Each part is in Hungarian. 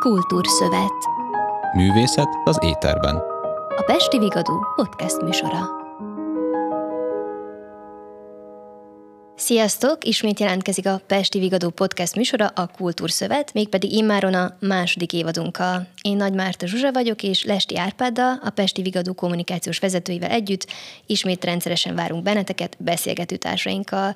Kultúrszövet. Művészet az éterben. A Pesti Vigadó podcast műsora. Sziasztok! Ismét jelentkezik a Pesti Vigadó podcast műsora, a Kultúrszövet, mégpedig immáron a második évadunkkal. Én Nagy Márta Zsuzsa vagyok, és Lesti Árpáddal, a Pesti Vigadó kommunikációs vezetőivel együtt ismét rendszeresen várunk benneteket beszélgető társainkkal.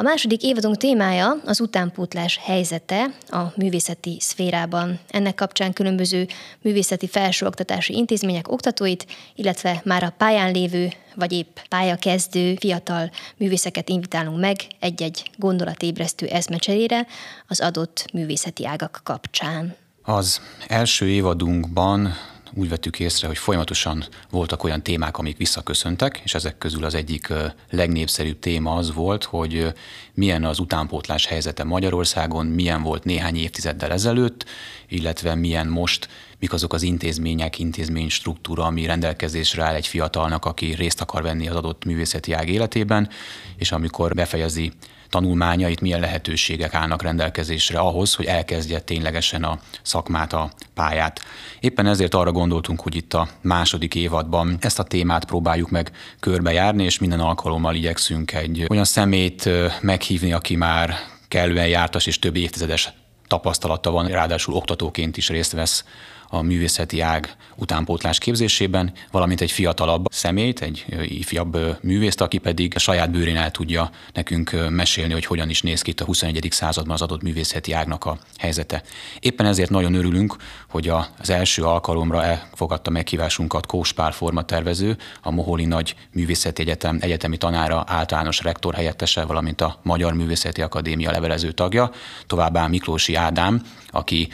A második évadunk témája az utánpótlás helyzete a művészeti szférában. Ennek kapcsán különböző művészeti felsőoktatási intézmények oktatóit, illetve már a pályán lévő vagy épp pályakezdő fiatal művészeket invitálunk meg egy-egy gondolatébresztő eszmecserére az adott művészeti ágak kapcsán. Az első évadunkban úgy vettük észre, hogy folyamatosan voltak olyan témák, amik visszaköszöntek, és ezek közül az egyik legnépszerűbb téma az volt, hogy milyen az utánpótlás helyzete Magyarországon, milyen volt néhány évtizeddel ezelőtt, illetve milyen most, mik azok az intézmények, intézmény struktúra, ami rendelkezésre áll egy fiatalnak, aki részt akar venni az adott művészeti ág életében, és amikor befejezi tanulmányait, milyen lehetőségek állnak rendelkezésre ahhoz, hogy elkezdje ténylegesen a szakmát, a pályát. Éppen ezért arra gondoltunk, hogy itt a második évadban ezt a témát próbáljuk meg körbejárni, és minden alkalommal igyekszünk egy olyan szemét meghívni, aki már kellően jártas és több évtizedes tapasztalata van, ráadásul oktatóként is részt vesz a művészeti ág utánpótlás képzésében, valamint egy fiatalabb személyt, egy ifjabb művészt, aki pedig a saját bőrén el tudja nekünk mesélni, hogy hogyan is néz ki itt a 21. században az adott művészeti ágnak a helyzete. Éppen ezért nagyon örülünk, hogy az első alkalomra elfogadta meghívásunkat Kós Pál formatervező, a Moholi Nagy Művészeti Egyetem egyetemi tanára, általános rektor helyettese, valamint a Magyar Művészeti Akadémia levelező tagja, továbbá Miklósi Ádám, aki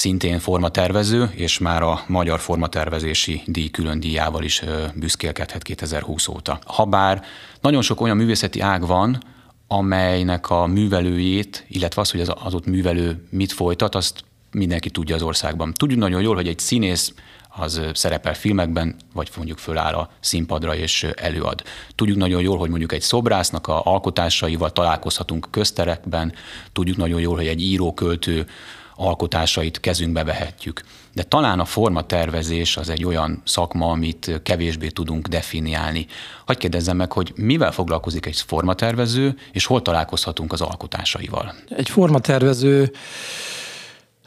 szintén formatervező, és már a Magyar Formatervezési Díj külön díjával is büszkélkedhet 2020 óta. Habár nagyon sok olyan művészeti ág van, amelynek a művelőjét, illetve az, hogy az adott művelő mit folytat, azt mindenki tudja az országban. Tudjuk nagyon jól, hogy egy színész az szerepel filmekben, vagy mondjuk föláll a színpadra és előad. Tudjuk nagyon jól, hogy mondjuk egy szobrásznak a alkotásaival találkozhatunk közterekben, tudjuk nagyon jól, hogy egy író-költő alkotásait kezünkbe vehetjük. De talán a formatervezés az egy olyan szakma, amit kevésbé tudunk definiálni. Hogy kérdezzem meg, hogy mivel foglalkozik egy formatervező, és hol találkozhatunk az alkotásaival? Egy formatervező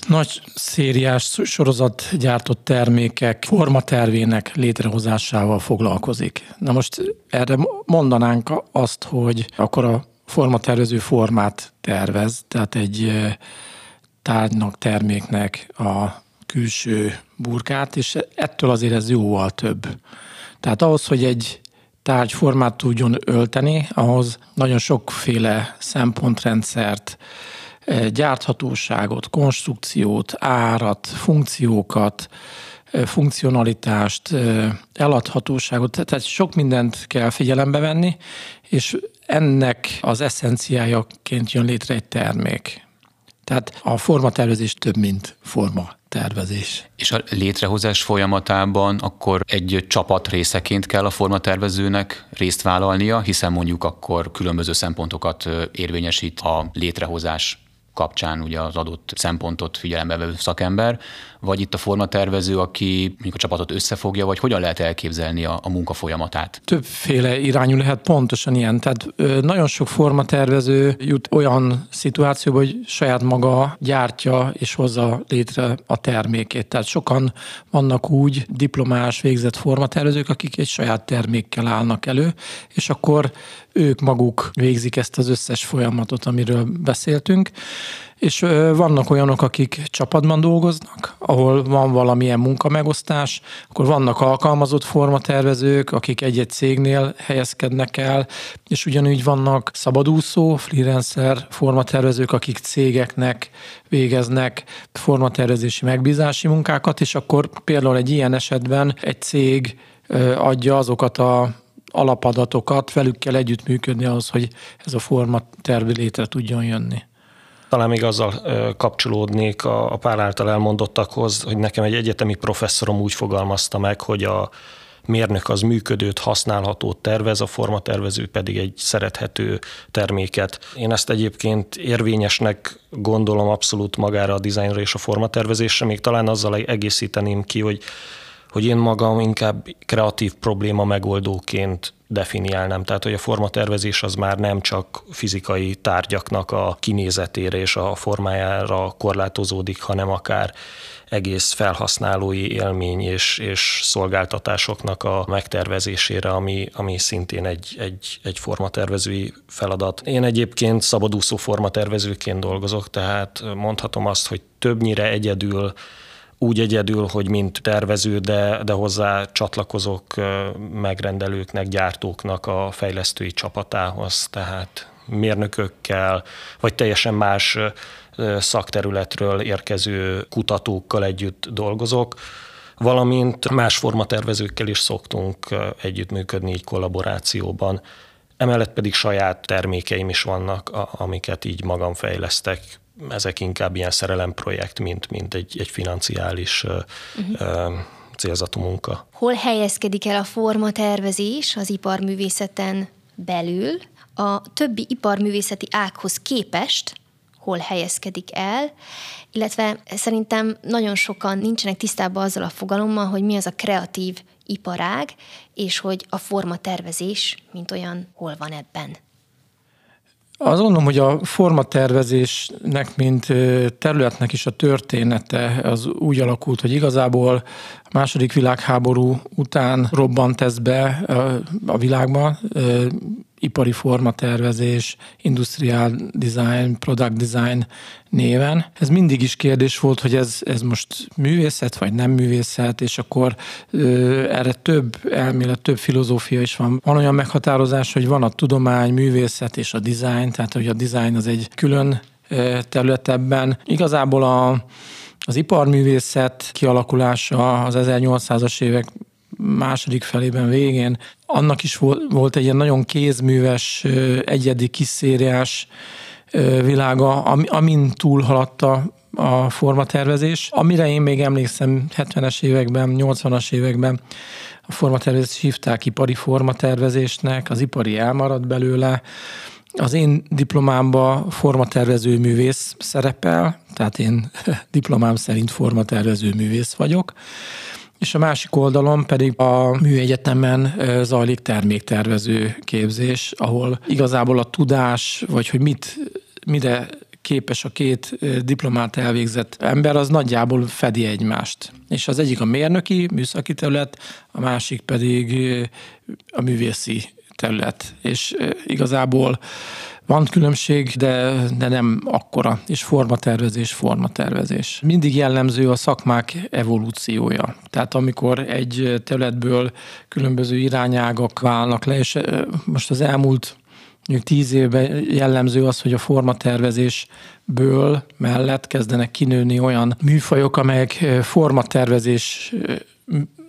nagy szériás sorozat gyártott termékek formatervének létrehozásával foglalkozik. Na most erre mondanánk azt, hogy akkor a formatervező formát tervez, tehát egy tárgynak, terméknek a külső burkát, és ettől azért ez jóval több. Tehát ahhoz, hogy egy tárgy formát tudjon ölteni, ahhoz nagyon sokféle szempontrendszert, eh, gyárthatóságot, konstrukciót, árat, funkciókat, eh, funkcionalitást, eh, eladhatóságot, tehát sok mindent kell figyelembe venni, és ennek az eszenciájaként jön létre egy termék. Tehát a formatervezés több, mint forma tervezés. És a létrehozás folyamatában akkor egy csapat részeként kell a formatervezőnek részt vállalnia, hiszen mondjuk akkor különböző szempontokat érvényesít a létrehozás kapcsán ugye az adott szempontot figyelembe vevő szakember, vagy itt a formatervező, aki mondjuk a csapatot összefogja, vagy hogyan lehet elképzelni a, a munka folyamatát? Többféle irányú lehet pontosan ilyen. Tehát nagyon sok formatervező jut olyan szituációba, hogy saját maga gyártja és hozza létre a termékét. Tehát sokan vannak úgy diplomás végzett formatervezők, akik egy saját termékkel állnak elő, és akkor ők maguk végzik ezt az összes folyamatot, amiről beszéltünk, és vannak olyanok, akik csapatban dolgoznak, ahol van valamilyen munkamegosztás, akkor vannak alkalmazott formatervezők, akik egy-egy cégnél helyezkednek el, és ugyanúgy vannak szabadúszó, freelancer formatervezők, akik cégeknek végeznek formatervezési megbízási munkákat, és akkor például egy ilyen esetben egy cég adja azokat a alapadatokat, velük kell együttműködni ahhoz, hogy ez a forma terv létre tudjon jönni. Talán még azzal kapcsolódnék a, a pár által elmondottakhoz, hogy nekem egy egyetemi professzorom úgy fogalmazta meg, hogy a mérnök az működőt, használhatót tervez, a formatervező pedig egy szerethető terméket. Én ezt egyébként érvényesnek gondolom abszolút magára a dizájnra és a formatervezésre, még talán azzal egészíteném ki, hogy hogy én magam inkább kreatív probléma megoldóként definiálnám. Tehát, hogy a formatervezés az már nem csak fizikai tárgyaknak a kinézetére és a formájára korlátozódik, hanem akár egész felhasználói élmény és, és szolgáltatásoknak a megtervezésére, ami, ami szintén egy, egy, egy formatervezői feladat. Én egyébként szabadúszó formatervezőként dolgozok, tehát mondhatom azt, hogy többnyire egyedül úgy egyedül, hogy mint tervező, de, de hozzá csatlakozok megrendelőknek, gyártóknak a fejlesztői csapatához, tehát mérnökökkel, vagy teljesen más szakterületről érkező kutatókkal együtt dolgozok, valamint más formatervezőkkel is szoktunk együttműködni így kollaborációban. Emellett pedig saját termékeim is vannak, amiket így magam fejlesztek, ezek inkább ilyen szerelemprojekt, mint, mint egy, egy financiális uh-huh. célzatú munka. Hol helyezkedik el a formatervezés az iparművészeten belül? A többi iparművészeti ághoz képest hol helyezkedik el, illetve szerintem nagyon sokan nincsenek tisztában azzal a fogalommal, hogy mi az a kreatív iparág, és hogy a formatervezés, mint olyan, hol van ebben. Azt gondolom, hogy a formatervezésnek, mint területnek is a története az úgy alakult, hogy igazából a második világháború után robbant ez be a világban, ipari formatervezés, industrial design, product design néven. Ez mindig is kérdés volt, hogy ez, ez most művészet, vagy nem művészet, és akkor ö, erre több elmélet, több filozófia is van. Van olyan meghatározás, hogy van a tudomány, művészet és a design, tehát hogy a design az egy külön terület ebben. Igazából a, az iparművészet kialakulása az 1800-as évek második felében végén, annak is volt egy ilyen nagyon kézműves, egyedi kiszériás világa, amin túlhaladta a formatervezés, amire én még emlékszem 70-es években, 80-as években a formatervezést hívták ipari formatervezésnek, az ipari elmaradt belőle, az én diplomámban formatervező művész szerepel, tehát én diplomám szerint formatervező művész vagyok, és a másik oldalon pedig a műegyetemen zajlik terméktervező képzés, ahol igazából a tudás, vagy hogy mit, mire képes a két diplomát elvégzett ember, az nagyjából fedi egymást. És az egyik a mérnöki, műszaki terület, a másik pedig a művészi terület. És igazából van különbség, de, de nem akkora, és formatervezés, formatervezés. Mindig jellemző a szakmák evolúciója. Tehát amikor egy területből különböző irányágak válnak le, és most az elmúlt mondjuk tíz évben jellemző az, hogy a formatervezésből mellett kezdenek kinőni olyan műfajok, amelyek formatervezés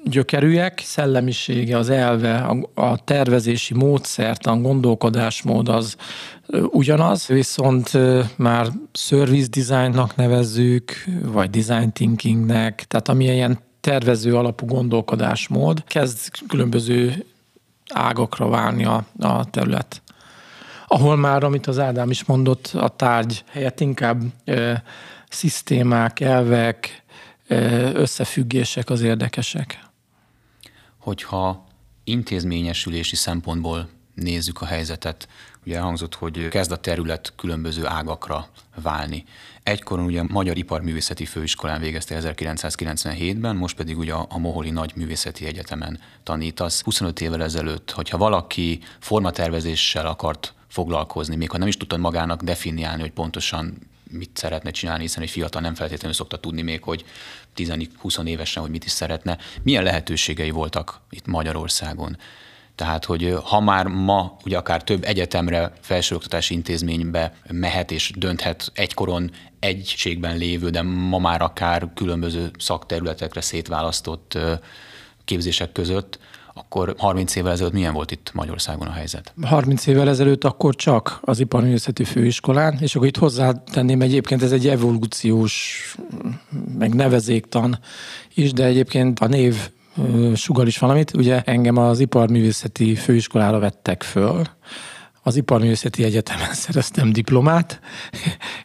gyökerűek, szellemisége, az elve, a, a tervezési módszertan, gondolkodásmód az ugyanaz, viszont már service designnak nevezzük, vagy design thinkingnek, tehát ami ilyen tervező alapú gondolkodásmód, kezd különböző ágakra válni a, a terület. Ahol már, amit az Ádám is mondott, a tárgy helyett inkább e, szisztémák, elvek, e, összefüggések az érdekesek hogyha intézményesülési szempontból nézzük a helyzetet, ugye elhangzott, hogy kezd a terület különböző ágakra válni. Egykoron ugye a Magyar Iparművészeti Főiskolán végezte 1997-ben, most pedig ugye a Moholi Nagy Művészeti Egyetemen tanítasz. 25 évvel ezelőtt, hogyha valaki formatervezéssel akart foglalkozni, még ha nem is tudtad magának definiálni, hogy pontosan mit szeretne csinálni, hiszen egy fiatal nem feltétlenül szokta tudni még, hogy 10-20 évesen, hogy mit is szeretne. Milyen lehetőségei voltak itt Magyarországon? Tehát, hogy ha már ma ugye akár több egyetemre, felsőoktatási intézménybe mehet és dönthet egykoron egységben lévő, de ma már akár különböző szakterületekre szétválasztott képzések között, akkor 30 évvel ezelőtt milyen volt itt Magyarországon a helyzet? 30 évvel ezelőtt akkor csak az Iparművészeti Főiskolán, és akkor itt hozzátenném egyébként ez egy evolúciós, meg nevezéktan is, de egyébként a név sugal is valamit. Ugye engem az iparművészeti főiskolára vettek föl, az Iparművészeti Egyetemen szereztem diplomát,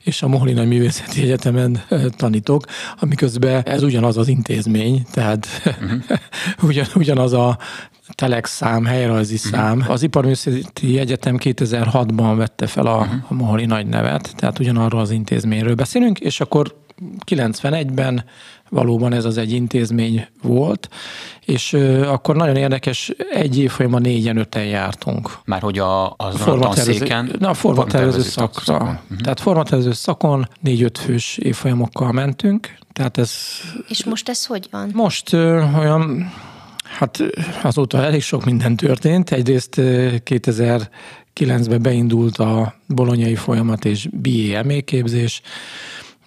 és a Mohlina Művészeti Egyetemen tanítok, amiközben ez ugyanaz az intézmény, tehát uh-huh. ugyan, ugyanaz a telex szám, helyrajzi uh-huh. szám. Az Iparművészeti Egyetem 2006-ban vette fel a, uh-huh. a Moholi nagy nevet, tehát ugyanarról az intézményről beszélünk, és akkor 91-ben valóban ez az egy intézmény volt, és akkor nagyon érdekes, egy év folyamán négyen, öten jártunk. Már hogy a, az a formatervező, na, a formatervező szakra. Szakon. Uh-huh. Tehát formatervező szakon négy-öt fős évfolyamokkal mentünk, tehát ez... És most ez hogy van? Most ö, olyan, hát azóta elég sok minden történt. Egyrészt 2009-ben beindult a bolonyai folyamat és BA képzés,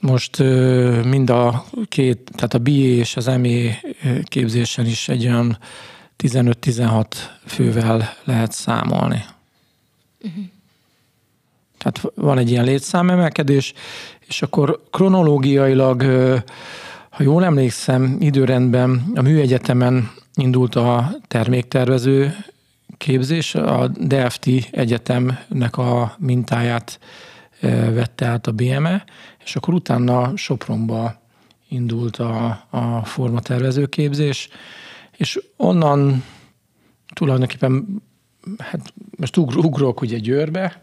most mind a két, tehát a BA és az ME képzésen is egy olyan 15-16 fővel lehet számolni. Uh-huh. Tehát van egy ilyen létszámemelkedés, és akkor kronológiailag, ha jól emlékszem, időrendben a műegyetemen indult a terméktervező képzés, a DFT egyetemnek a mintáját vette át a BME, és akkor utána Sopronba indult a, a formatervező képzés, és onnan tulajdonképpen, hát most ugrok ugye Győrbe,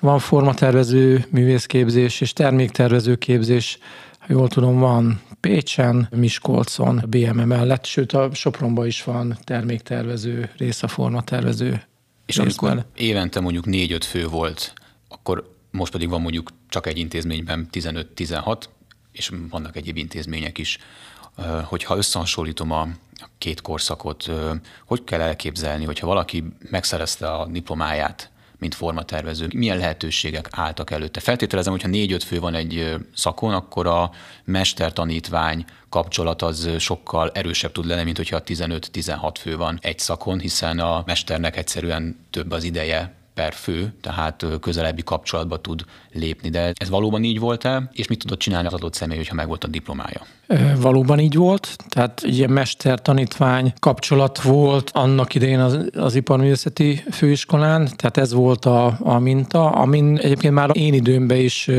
van formatervező művészképzés és terméktervező képzés, ha jól tudom, van Pécsen, Miskolcon, BME mellett, sőt a Sopronban is van terméktervező rész, a formatervező És amikor évente mondjuk négy-öt fő volt, akkor most pedig van mondjuk csak egy intézményben 15-16, és vannak egyéb intézmények is. Hogyha összehasonlítom a két korszakot, hogy kell elképzelni, hogyha valaki megszerezte a diplomáját, mint formatervező, milyen lehetőségek álltak előtte? Feltételezem, hogyha négy-öt fő van egy szakon, akkor a mester-tanítvány kapcsolat az sokkal erősebb tud lenni, mint hogyha 15-16 fő van egy szakon, hiszen a mesternek egyszerűen több az ideje per fő, tehát közelebbi kapcsolatba tud lépni. De ez valóban így volt-e, és mit tudott csinálni az adott személy, hogyha megvolt a diplomája? Valóban így volt, tehát ilyen mester-tanítvány kapcsolat volt annak idején az, az iparművészeti főiskolán, tehát ez volt a, a minta, amin egyébként már én időmben is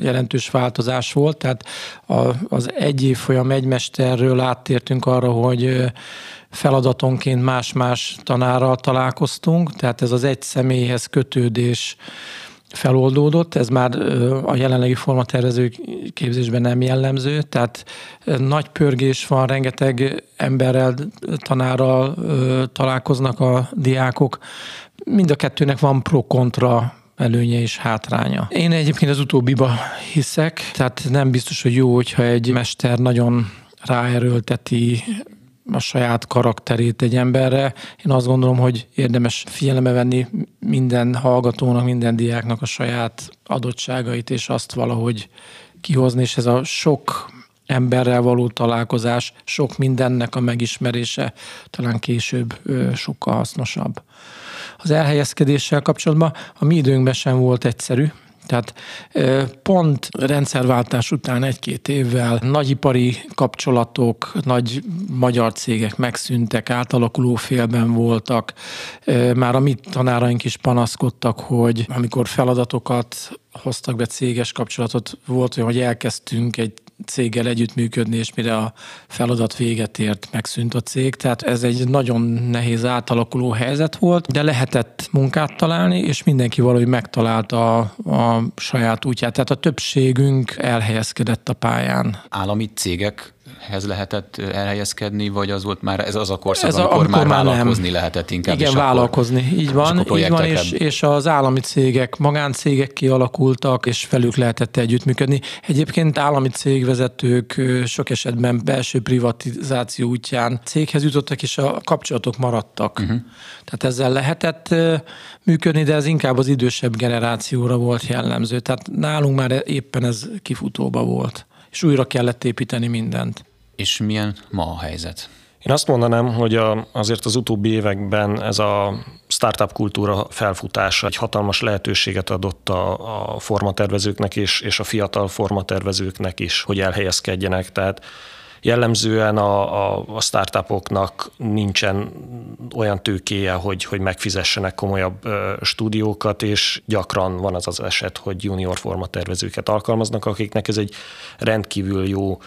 jelentős változás volt, tehát az egy év folyam egy mesterről áttértünk arra, hogy feladatonként más-más tanárral találkoztunk, tehát ez az egy személyhez kötődés feloldódott, ez már a jelenlegi formatervező képzésben nem jellemző, tehát nagy pörgés van, rengeteg emberrel, tanárral találkoznak a diákok. Mind a kettőnek van pro-kontra előnye és hátránya. Én egyébként az utóbbiba hiszek, tehát nem biztos, hogy jó, hogyha egy mester nagyon ráerőlteti a saját karakterét egy emberre. Én azt gondolom, hogy érdemes figyelembe venni minden hallgatónak, minden diáknak a saját adottságait, és azt valahogy kihozni, és ez a sok emberrel való találkozás, sok mindennek a megismerése talán később sokkal hasznosabb. Az elhelyezkedéssel kapcsolatban a mi időnkben sem volt egyszerű, tehát pont rendszerváltás után egy-két évvel nagyipari kapcsolatok, nagy magyar cégek megszűntek, átalakuló félben voltak. Már a mi tanáraink is panaszkodtak, hogy amikor feladatokat hoztak be céges kapcsolatot, volt olyan, hogy elkezdtünk egy céggel együttműködni, és mire a feladat véget ért, megszűnt a cég. Tehát ez egy nagyon nehéz átalakuló helyzet volt, de lehetett munkát találni, és mindenki valahogy megtalálta a, a saját útját. Tehát a többségünk elhelyezkedett a pályán. Állami cégek hez lehetett elhelyezkedni, vagy az volt már ez az a korszak, ez a, amikor, amikor már vállalkozni nem. lehetett inkább? Igen, vállalkozni, akkor, így van, így van és, és az állami cégek, magáncégek kialakultak, és velük lehetett együttműködni. Egyébként állami cégvezetők sok esetben belső privatizáció útján céghez jutottak, és a kapcsolatok maradtak. Uh-huh. Tehát ezzel lehetett működni, de ez inkább az idősebb generációra volt jellemző. Tehát nálunk már éppen ez kifutóba volt és újra kellett építeni mindent. És milyen ma a helyzet? Én azt mondanám, hogy a, azért az utóbbi években ez a startup kultúra felfutása egy hatalmas lehetőséget adott a, a formatervezőknek és, és a fiatal formatervezőknek is, hogy elhelyezkedjenek. Tehát Jellemzően a, a, a startupoknak nincsen olyan tőkéje, hogy, hogy megfizessenek komolyabb ö, stúdiókat, és gyakran van az az eset, hogy junior formatervezőket alkalmaznak, akiknek ez egy rendkívül jó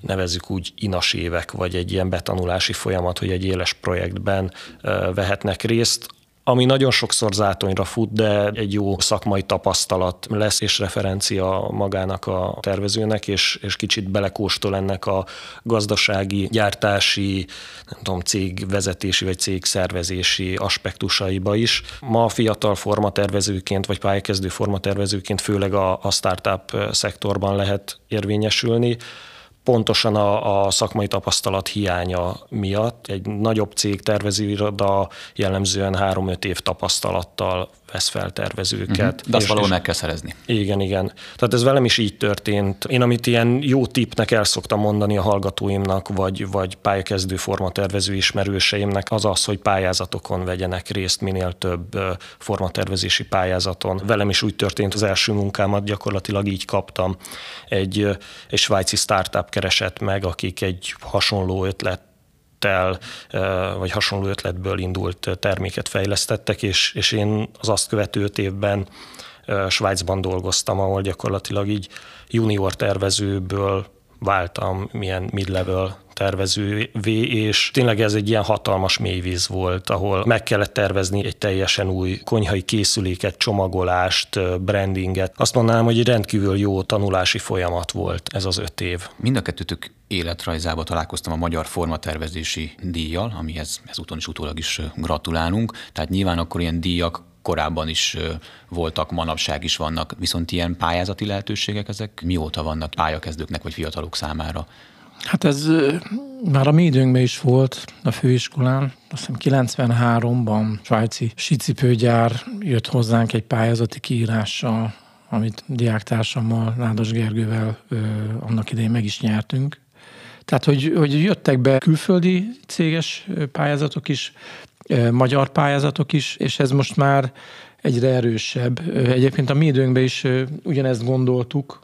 nevezzük úgy inas évek, vagy egy ilyen betanulási folyamat, hogy egy éles projektben vehetnek részt, ami nagyon sokszor zátonyra fut, de egy jó szakmai tapasztalat lesz, és referencia magának a tervezőnek, és, és kicsit belekóstol ennek a gazdasági, gyártási, nem tudom, cégvezetési vagy cégszervezési aspektusaiba is. Ma fiatal formatervezőként, vagy pályakezdő formatervezőként főleg a, a startup szektorban lehet érvényesülni pontosan a, a szakmai tapasztalat hiánya miatt. Egy nagyobb cég tervezőiroda jellemzően három-öt év tapasztalattal vesz fel tervezőket. Uh-huh. De azt valahol meg kell szerezni. Igen, igen. Tehát ez velem is így történt. Én, amit ilyen jó tippnek el szoktam mondani a hallgatóimnak, vagy, vagy pályakezdő formatervező ismerőseimnek, az az, hogy pályázatokon vegyenek részt, minél több formatervezési pályázaton. Velem is úgy történt az első munkámat, gyakorlatilag így kaptam. Egy, egy svájci startup keresett meg, akik egy hasonló ötlet ötlettel, vagy hasonló ötletből indult terméket fejlesztettek, és, és én az azt követő öt évben Svájcban dolgoztam, ahol gyakorlatilag így junior tervezőből váltam milyen mid-level tervezővé, és tényleg ez egy ilyen hatalmas mélyvíz volt, ahol meg kellett tervezni egy teljesen új konyhai készüléket, csomagolást, brandinget. Azt mondanám, hogy egy rendkívül jó tanulási folyamat volt ez az öt év. Mind a kettőtök életrajzába találkoztam a Magyar Formatervezési díjjal, amihez ezúton is utólag is gratulálunk. Tehát nyilván akkor ilyen díjak korábban is voltak, manapság is vannak, viszont ilyen pályázati lehetőségek ezek mióta vannak pályakezdőknek vagy fiatalok számára? Hát ez már a mi időnkben is volt a főiskolán. Azt hiszem 93-ban svájci sicipőgyár jött hozzánk egy pályázati kiírással, amit diáktársammal, Nádas Gergővel ö, annak idején meg is nyertünk. Tehát, hogy, hogy jöttek be külföldi céges pályázatok is, magyar pályázatok is, és ez most már egyre erősebb. Egyébként a mi időnkben is ugyanezt gondoltuk,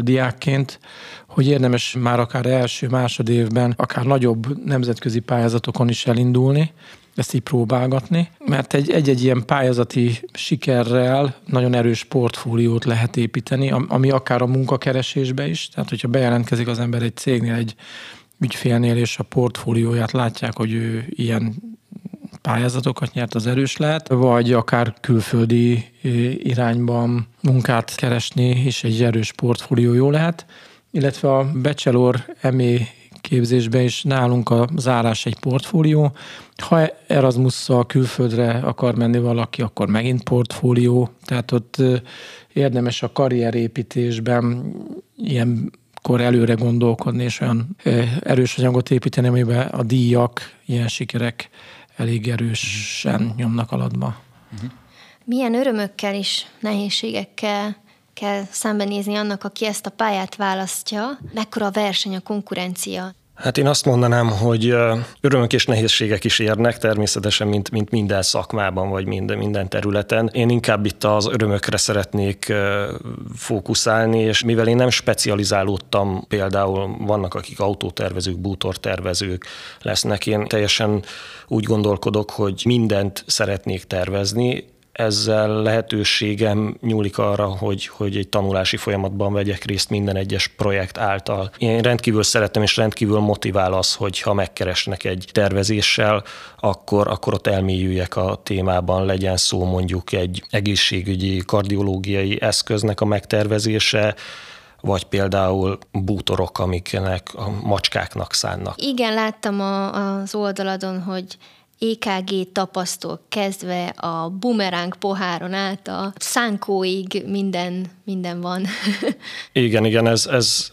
diákként, hogy érdemes már akár első, másod évben, akár nagyobb nemzetközi pályázatokon is elindulni, ezt így próbálgatni, mert egy, egy-egy ilyen pályázati sikerrel nagyon erős portfóliót lehet építeni, ami akár a munkakeresésbe is, tehát hogyha bejelentkezik az ember egy cégnél, egy ügyfélnél, és a portfólióját látják, hogy ő ilyen pályázatokat nyert, az erős lehet, vagy akár külföldi irányban munkát keresni, és egy erős portfólió jó lehet, illetve a bachelor MA képzésben is nálunk a zárás egy portfólió. Ha erasmus külföldre akar menni valaki, akkor megint portfólió, tehát ott érdemes a karrierépítésben ilyen kor előre gondolkodni, és olyan erős anyagot építeni, amiben a díjak, ilyen sikerek elég erősen nyomnak alatba. Milyen örömökkel és nehézségekkel kell szembenézni annak, aki ezt a pályát választja, mekkora a verseny, a konkurencia. Hát én azt mondanám, hogy örömök és nehézségek is érnek természetesen, mint, mint minden szakmában, vagy minden, minden területen. Én inkább itt az örömökre szeretnék fókuszálni, és mivel én nem specializálódtam, például vannak, akik autótervezők, bútortervezők lesznek, én teljesen úgy gondolkodok, hogy mindent szeretnék tervezni, ezzel lehetőségem nyúlik arra, hogy, hogy egy tanulási folyamatban vegyek részt minden egyes projekt által. Én rendkívül szeretem és rendkívül motivál az, hogy ha megkeresnek egy tervezéssel, akkor, akkor ott elmélyüljek a témában, legyen szó mondjuk egy egészségügyi, kardiológiai eszköznek a megtervezése, vagy például bútorok, amiknek a macskáknak szánnak. Igen, láttam a, az oldaladon, hogy EKG tapasztól kezdve a bumeráng poháron át a szánkóig minden, minden van. igen, igen, ez, ez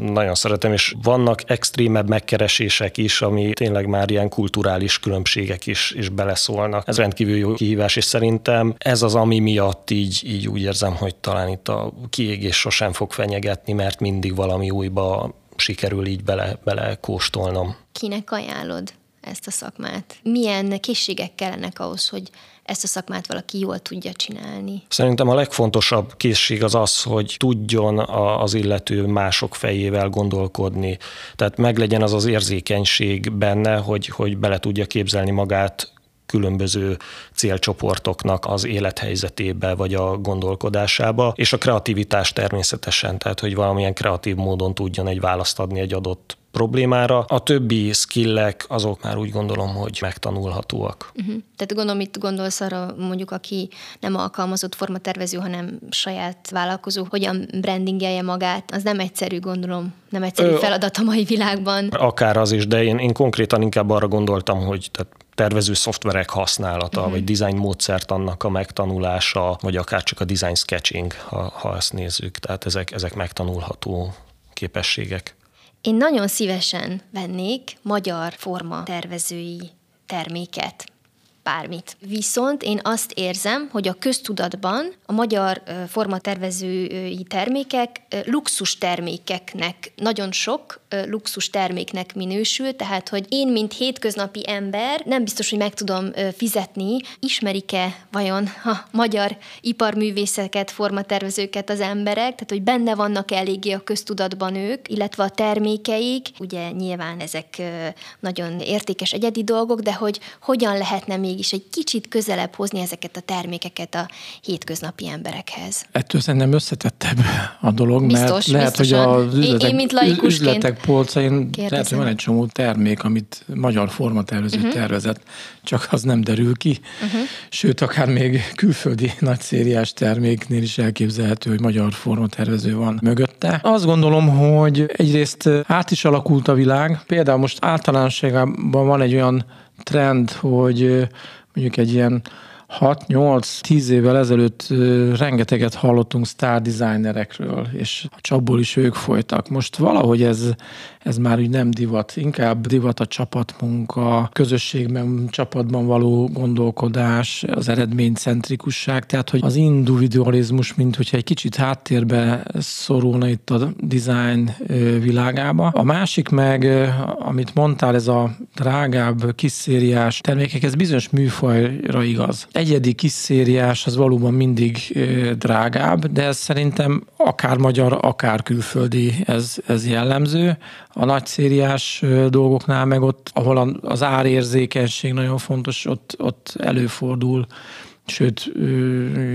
nagyon szeretem, és vannak extrémebb megkeresések is, ami tényleg már ilyen kulturális különbségek is, is beleszólnak. Ez rendkívül jó kihívás, és szerintem ez az, ami miatt így, így úgy érzem, hogy talán itt a kiégés sosem fog fenyegetni, mert mindig valami újba sikerül így bele, bele kóstolnom. Kinek ajánlod? Ezt a szakmát? Milyen készségek kellenek ahhoz, hogy ezt a szakmát valaki jól tudja csinálni? Szerintem a legfontosabb készség az az, hogy tudjon az illető mások fejével gondolkodni. Tehát meglegyen az az érzékenység benne, hogy, hogy bele tudja képzelni magát különböző célcsoportoknak az élethelyzetébe vagy a gondolkodásába, és a kreativitás természetesen, tehát hogy valamilyen kreatív módon tudjon egy választ adni egy adott problémára. A többi skillek azok már úgy gondolom, hogy megtanulhatóak. Uh-huh. Tehát gondolom, itt gondolsz arra mondjuk, aki nem alkalmazott formatervező, hanem saját vállalkozó, hogyan brandingelje magát, az nem egyszerű, gondolom, nem egyszerű feladat a mai világban. Akár az is, de én, én konkrétan inkább arra gondoltam, hogy tehát tervező szoftverek használata, uh-huh. vagy design módszert annak a megtanulása, vagy akár csak a design sketching, ha, ha ezt nézzük. Tehát ezek, ezek megtanulható képességek. Én nagyon szívesen vennék magyar forma tervezői terméket bármit. Viszont én azt érzem, hogy a köztudatban a magyar formatervezői termékek luxus termékeknek, nagyon sok luxus terméknek minősül, tehát hogy én, mint hétköznapi ember nem biztos, hogy meg tudom fizetni, ismerik-e vajon a magyar iparművészeket, formatervezőket az emberek, tehát hogy benne vannak eléggé a köztudatban ők, illetve a termékeik, ugye nyilván ezek nagyon értékes egyedi dolgok, de hogy hogyan lehetne még mégis egy kicsit közelebb hozni ezeket a termékeket a hétköznapi emberekhez. Ettől szerintem összetettebb a dolog, biztos, mert lehet, biztosan. hogy az üzletek, én, én mint üzletek polcain lehet, hogy van egy csomó termék, amit magyar formatervező uh-huh. tervezett, csak az nem derül ki. Uh-huh. Sőt, akár még külföldi nagyszériás terméknél is elképzelhető, hogy magyar formatervező van mögötte. Azt gondolom, hogy egyrészt át is alakult a világ. Például most általánosságában van egy olyan trend, hogy mondjuk egy ilyen 6-8-10 évvel ezelőtt rengeteget hallottunk sztár designerekről, és a csapból is ők folytak. Most valahogy ez, ez már úgy nem divat, inkább divat a csapatmunka, közösségben, csapatban való gondolkodás, az eredménycentrikusság, tehát hogy az individualizmus, mint hogyha egy kicsit háttérbe szorulna itt a design világába. A másik meg, amit mondtál, ez a drágább, kis termékek, ez bizonyos műfajra igaz egyedi kis szériás az valóban mindig drágább, de ez szerintem akár magyar, akár külföldi ez, ez jellemző. A nagy szériás dolgoknál meg ott, ahol az árérzékenység nagyon fontos, ott, ott előfordul, sőt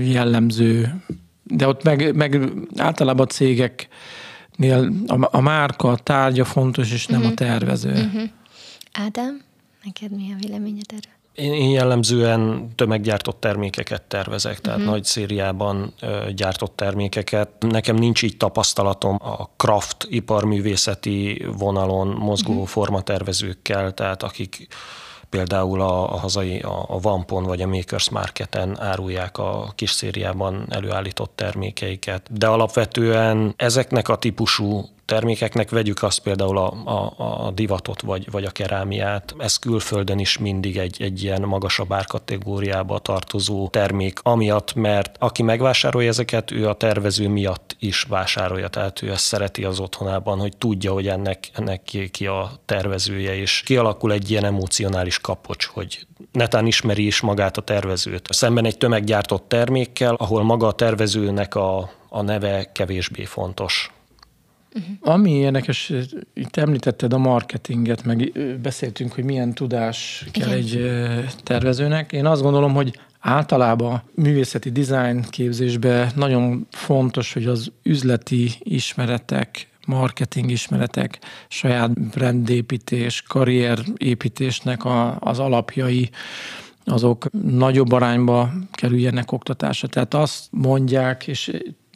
jellemző. De ott meg, meg általában a cégeknél a, a márka, a tárgya fontos, és nem uh-huh. a tervező. Uh-huh. Ádám, neked mi a véleményed erről? Én, én jellemzően tömeggyártott termékeket tervezek, tehát uh-huh. nagy szériában ö, gyártott termékeket. Nekem nincs így tapasztalatom a craft iparművészeti vonalon mozgó uh-huh. formatervezőkkel, tehát akik például a, a hazai, a, a Vampon vagy a Makers Marketen árulják a kis szériában előállított termékeiket. De alapvetően ezeknek a típusú termékeknek vegyük azt például a, a, a divatot vagy, vagy a kerámiát. Ez külföldön is mindig egy, egy ilyen magasabb árkategóriába tartozó termék, amiatt, mert aki megvásárolja ezeket, ő a tervező miatt is vásárolja, tehát ő ezt szereti az otthonában, hogy tudja, hogy ennek, ennek ki, ki a tervezője, és kialakul egy ilyen emocionális kapocs, hogy netán ismeri is magát a tervezőt. Szemben egy tömeggyártott termékkel, ahol maga a tervezőnek a, a neve kevésbé fontos. Uh-huh. Ami érdekes, itt említetted a marketinget, meg beszéltünk, hogy milyen tudás kell Igen. egy tervezőnek. Én azt gondolom, hogy általában művészeti design képzésben nagyon fontos, hogy az üzleti ismeretek, marketing ismeretek, saját brandépítés, karrierépítésnek a, az alapjai, azok nagyobb arányba kerüljenek oktatásra. Tehát azt mondják, és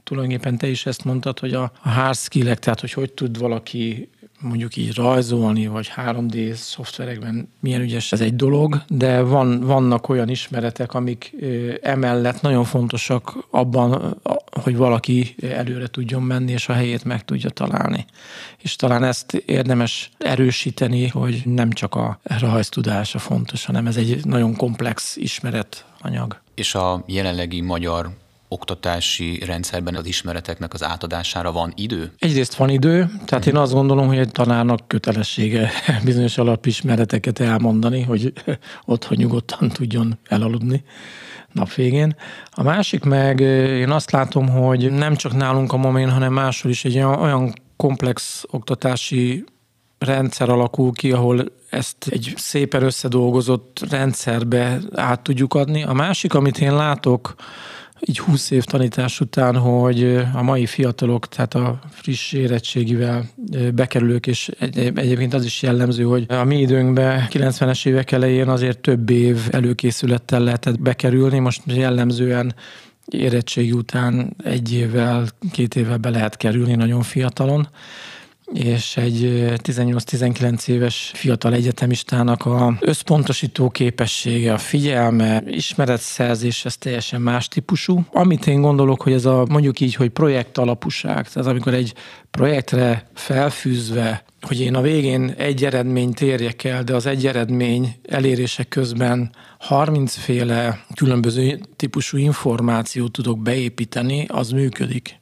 tulajdonképpen te is ezt mondtad, hogy a, a hard skillek, tehát hogy hogy tud valaki mondjuk így rajzolni, vagy 3D szoftverekben milyen ügyes, ez egy dolog, de van, vannak olyan ismeretek, amik emellett nagyon fontosak abban, hogy valaki előre tudjon menni, és a helyét meg tudja találni. És talán ezt érdemes erősíteni, hogy nem csak a rajztudása fontos, hanem ez egy nagyon komplex ismeretanyag. És a jelenlegi magyar oktatási rendszerben az ismereteknek az átadására van idő? Egyrészt van idő, tehát én azt gondolom, hogy egy tanárnak kötelessége bizonyos alapismereteket elmondani, hogy otthon nyugodtan tudjon elaludni nap végén. A másik meg én azt látom, hogy nem csak nálunk a momén, hanem máshol is egy olyan komplex oktatási rendszer alakul ki, ahol ezt egy szépen összedolgozott rendszerbe át tudjuk adni. A másik, amit én látok, így 20 év tanítás után, hogy a mai fiatalok, tehát a friss érettségivel bekerülők, és egyébként az is jellemző, hogy a mi időnkben 90-es évek elején azért több év előkészülettel lehetett bekerülni, most jellemzően érettségi után egy évvel, két évvel be lehet kerülni nagyon fiatalon és egy 18-19 éves fiatal egyetemistának a összpontosító képessége, a figyelme, ismeretszerzés, ez teljesen más típusú. Amit én gondolok, hogy ez a mondjuk így, hogy projekt alapúság, tehát amikor egy projektre felfűzve, hogy én a végén egy eredményt érjek el, de az egy eredmény elérése közben 30 féle különböző típusú információt tudok beépíteni, az működik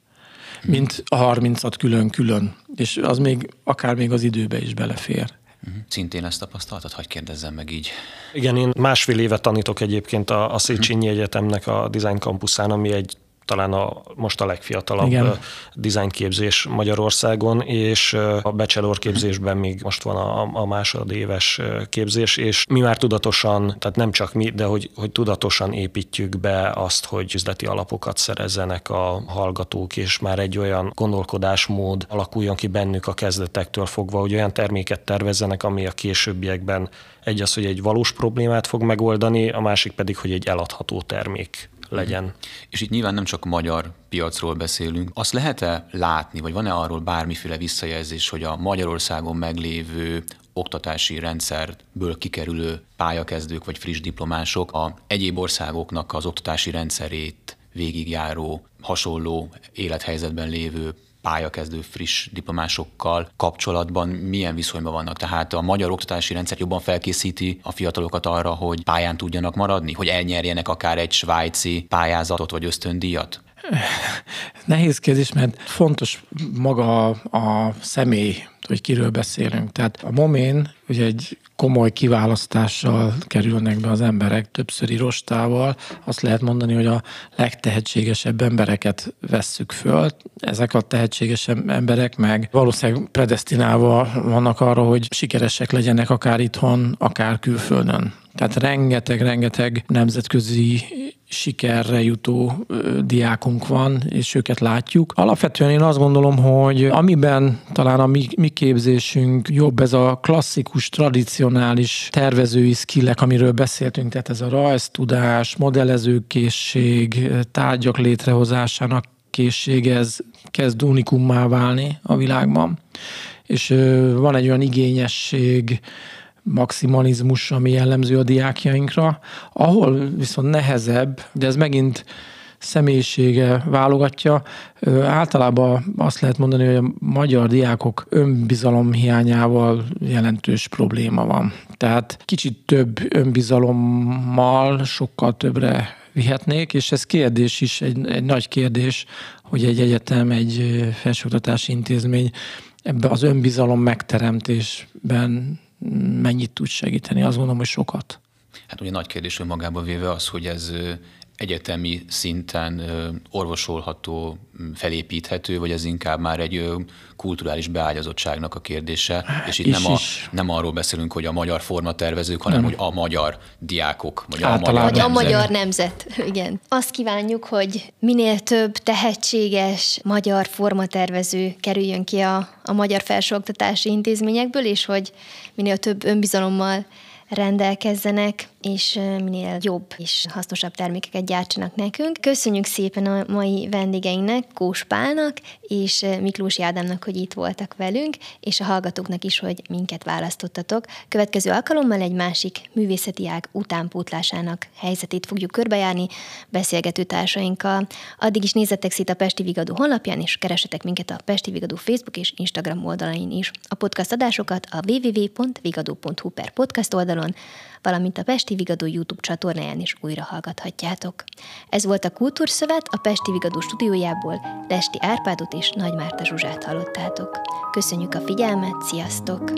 mint a 30-at külön-külön, és az még akár még az időbe is belefér. Mhm. Szintén ezt tapasztaltad, hogy kérdezzem meg így. Igen, én másfél évet tanítok egyébként a, a Széchenyi Egyetemnek a Design Campusán, ami egy talán a, most a legfiatalabb Igen. design képzés Magyarországon, és a bachelor képzésben még most van a, a másodéves képzés, és mi már tudatosan, tehát nem csak mi, de hogy, hogy tudatosan építjük be azt, hogy üzleti alapokat szerezzenek a hallgatók, és már egy olyan gondolkodásmód alakuljon ki bennük a kezdetektől fogva, hogy olyan terméket tervezzenek, ami a későbbiekben egy az, hogy egy valós problémát fog megoldani, a másik pedig, hogy egy eladható termék legyen. Mm. És itt nyilván nem csak magyar piacról beszélünk. Azt lehet-e látni, vagy van-e arról bármiféle visszajelzés, hogy a Magyarországon meglévő oktatási rendszerből kikerülő pályakezdők vagy friss diplomások a egyéb országoknak az oktatási rendszerét végigjáró, hasonló élethelyzetben lévő pályakezdő friss diplomásokkal kapcsolatban milyen viszonyban vannak? Tehát a magyar oktatási rendszer jobban felkészíti a fiatalokat arra, hogy pályán tudjanak maradni, hogy elnyerjenek akár egy svájci pályázatot vagy ösztöndíjat? Nehéz kérdés, mert fontos maga a személy, hogy kiről beszélünk. Tehát a momén ugye egy komoly kiválasztással kerülnek be az emberek, többszöri rostával. Azt lehet mondani, hogy a legtehetségesebb embereket vesszük föl. Ezek a tehetségesebb emberek meg valószínűleg predestinálva vannak arra, hogy sikeresek legyenek akár itthon, akár külföldön. Tehát rengeteg-rengeteg nemzetközi sikerre jutó diákunk van, és őket látjuk. Alapvetően én azt gondolom, hogy amiben talán a mi, mi képzésünk jobb, ez a klasszikus, tradicionális tervezői skillek, amiről beszéltünk, tehát ez a rajztudás, modellezőkészség, tárgyak létrehozásának készség, ez kezd unikummá válni a világban. És van egy olyan igényesség, maximalizmus, ami jellemző a diákjainkra, ahol viszont nehezebb, de ez megint személyisége válogatja. Általában azt lehet mondani, hogy a magyar diákok önbizalom hiányával jelentős probléma van. Tehát kicsit több önbizalommal sokkal többre vihetnék, és ez kérdés is, egy, egy nagy kérdés, hogy egy egyetem, egy felsőoktatási intézmény ebbe az önbizalom megteremtésben mennyit tud segíteni? Azt gondolom, hogy sokat. Hát ugye nagy kérdés hogy magába véve az, hogy ez egyetemi szinten orvosolható, felépíthető, vagy ez inkább már egy kulturális beágyazottságnak a kérdése, hát, és itt is, nem, a, nem arról beszélünk, hogy a magyar formatervezők, hanem nem. hogy a magyar diákok, vagy a magyar vagy a magyar nemzet, igen. Azt kívánjuk, hogy minél több tehetséges magyar formatervező kerüljön ki a, a magyar felsőoktatási intézményekből, és hogy minél több önbizalommal rendelkezzenek, és minél jobb és hasznosabb termékeket gyártsanak nekünk. Köszönjük szépen a mai vendégeinknek, Kós Pálnak és Miklós Ádámnak, hogy itt voltak velünk, és a hallgatóknak is, hogy minket választottatok. Következő alkalommal egy másik művészeti ág utánpótlásának helyzetét fogjuk körbejárni beszélgető társainkkal. Addig is nézzetek szét a Pesti Vigadó honlapján, és keresetek minket a Pesti Vigadó Facebook és Instagram oldalain is. A podcast adásokat a www.vigadó.hu per podcast oldalon, valamint a Pesti Vigadó YouTube csatornáján is újra hallgathatjátok. Ez volt a Kultúrszövet, a Pesti Vigadó stúdiójából Lesti Árpádot és Nagy Márta Zsuzsát hallottátok. Köszönjük a figyelmet, sziasztok!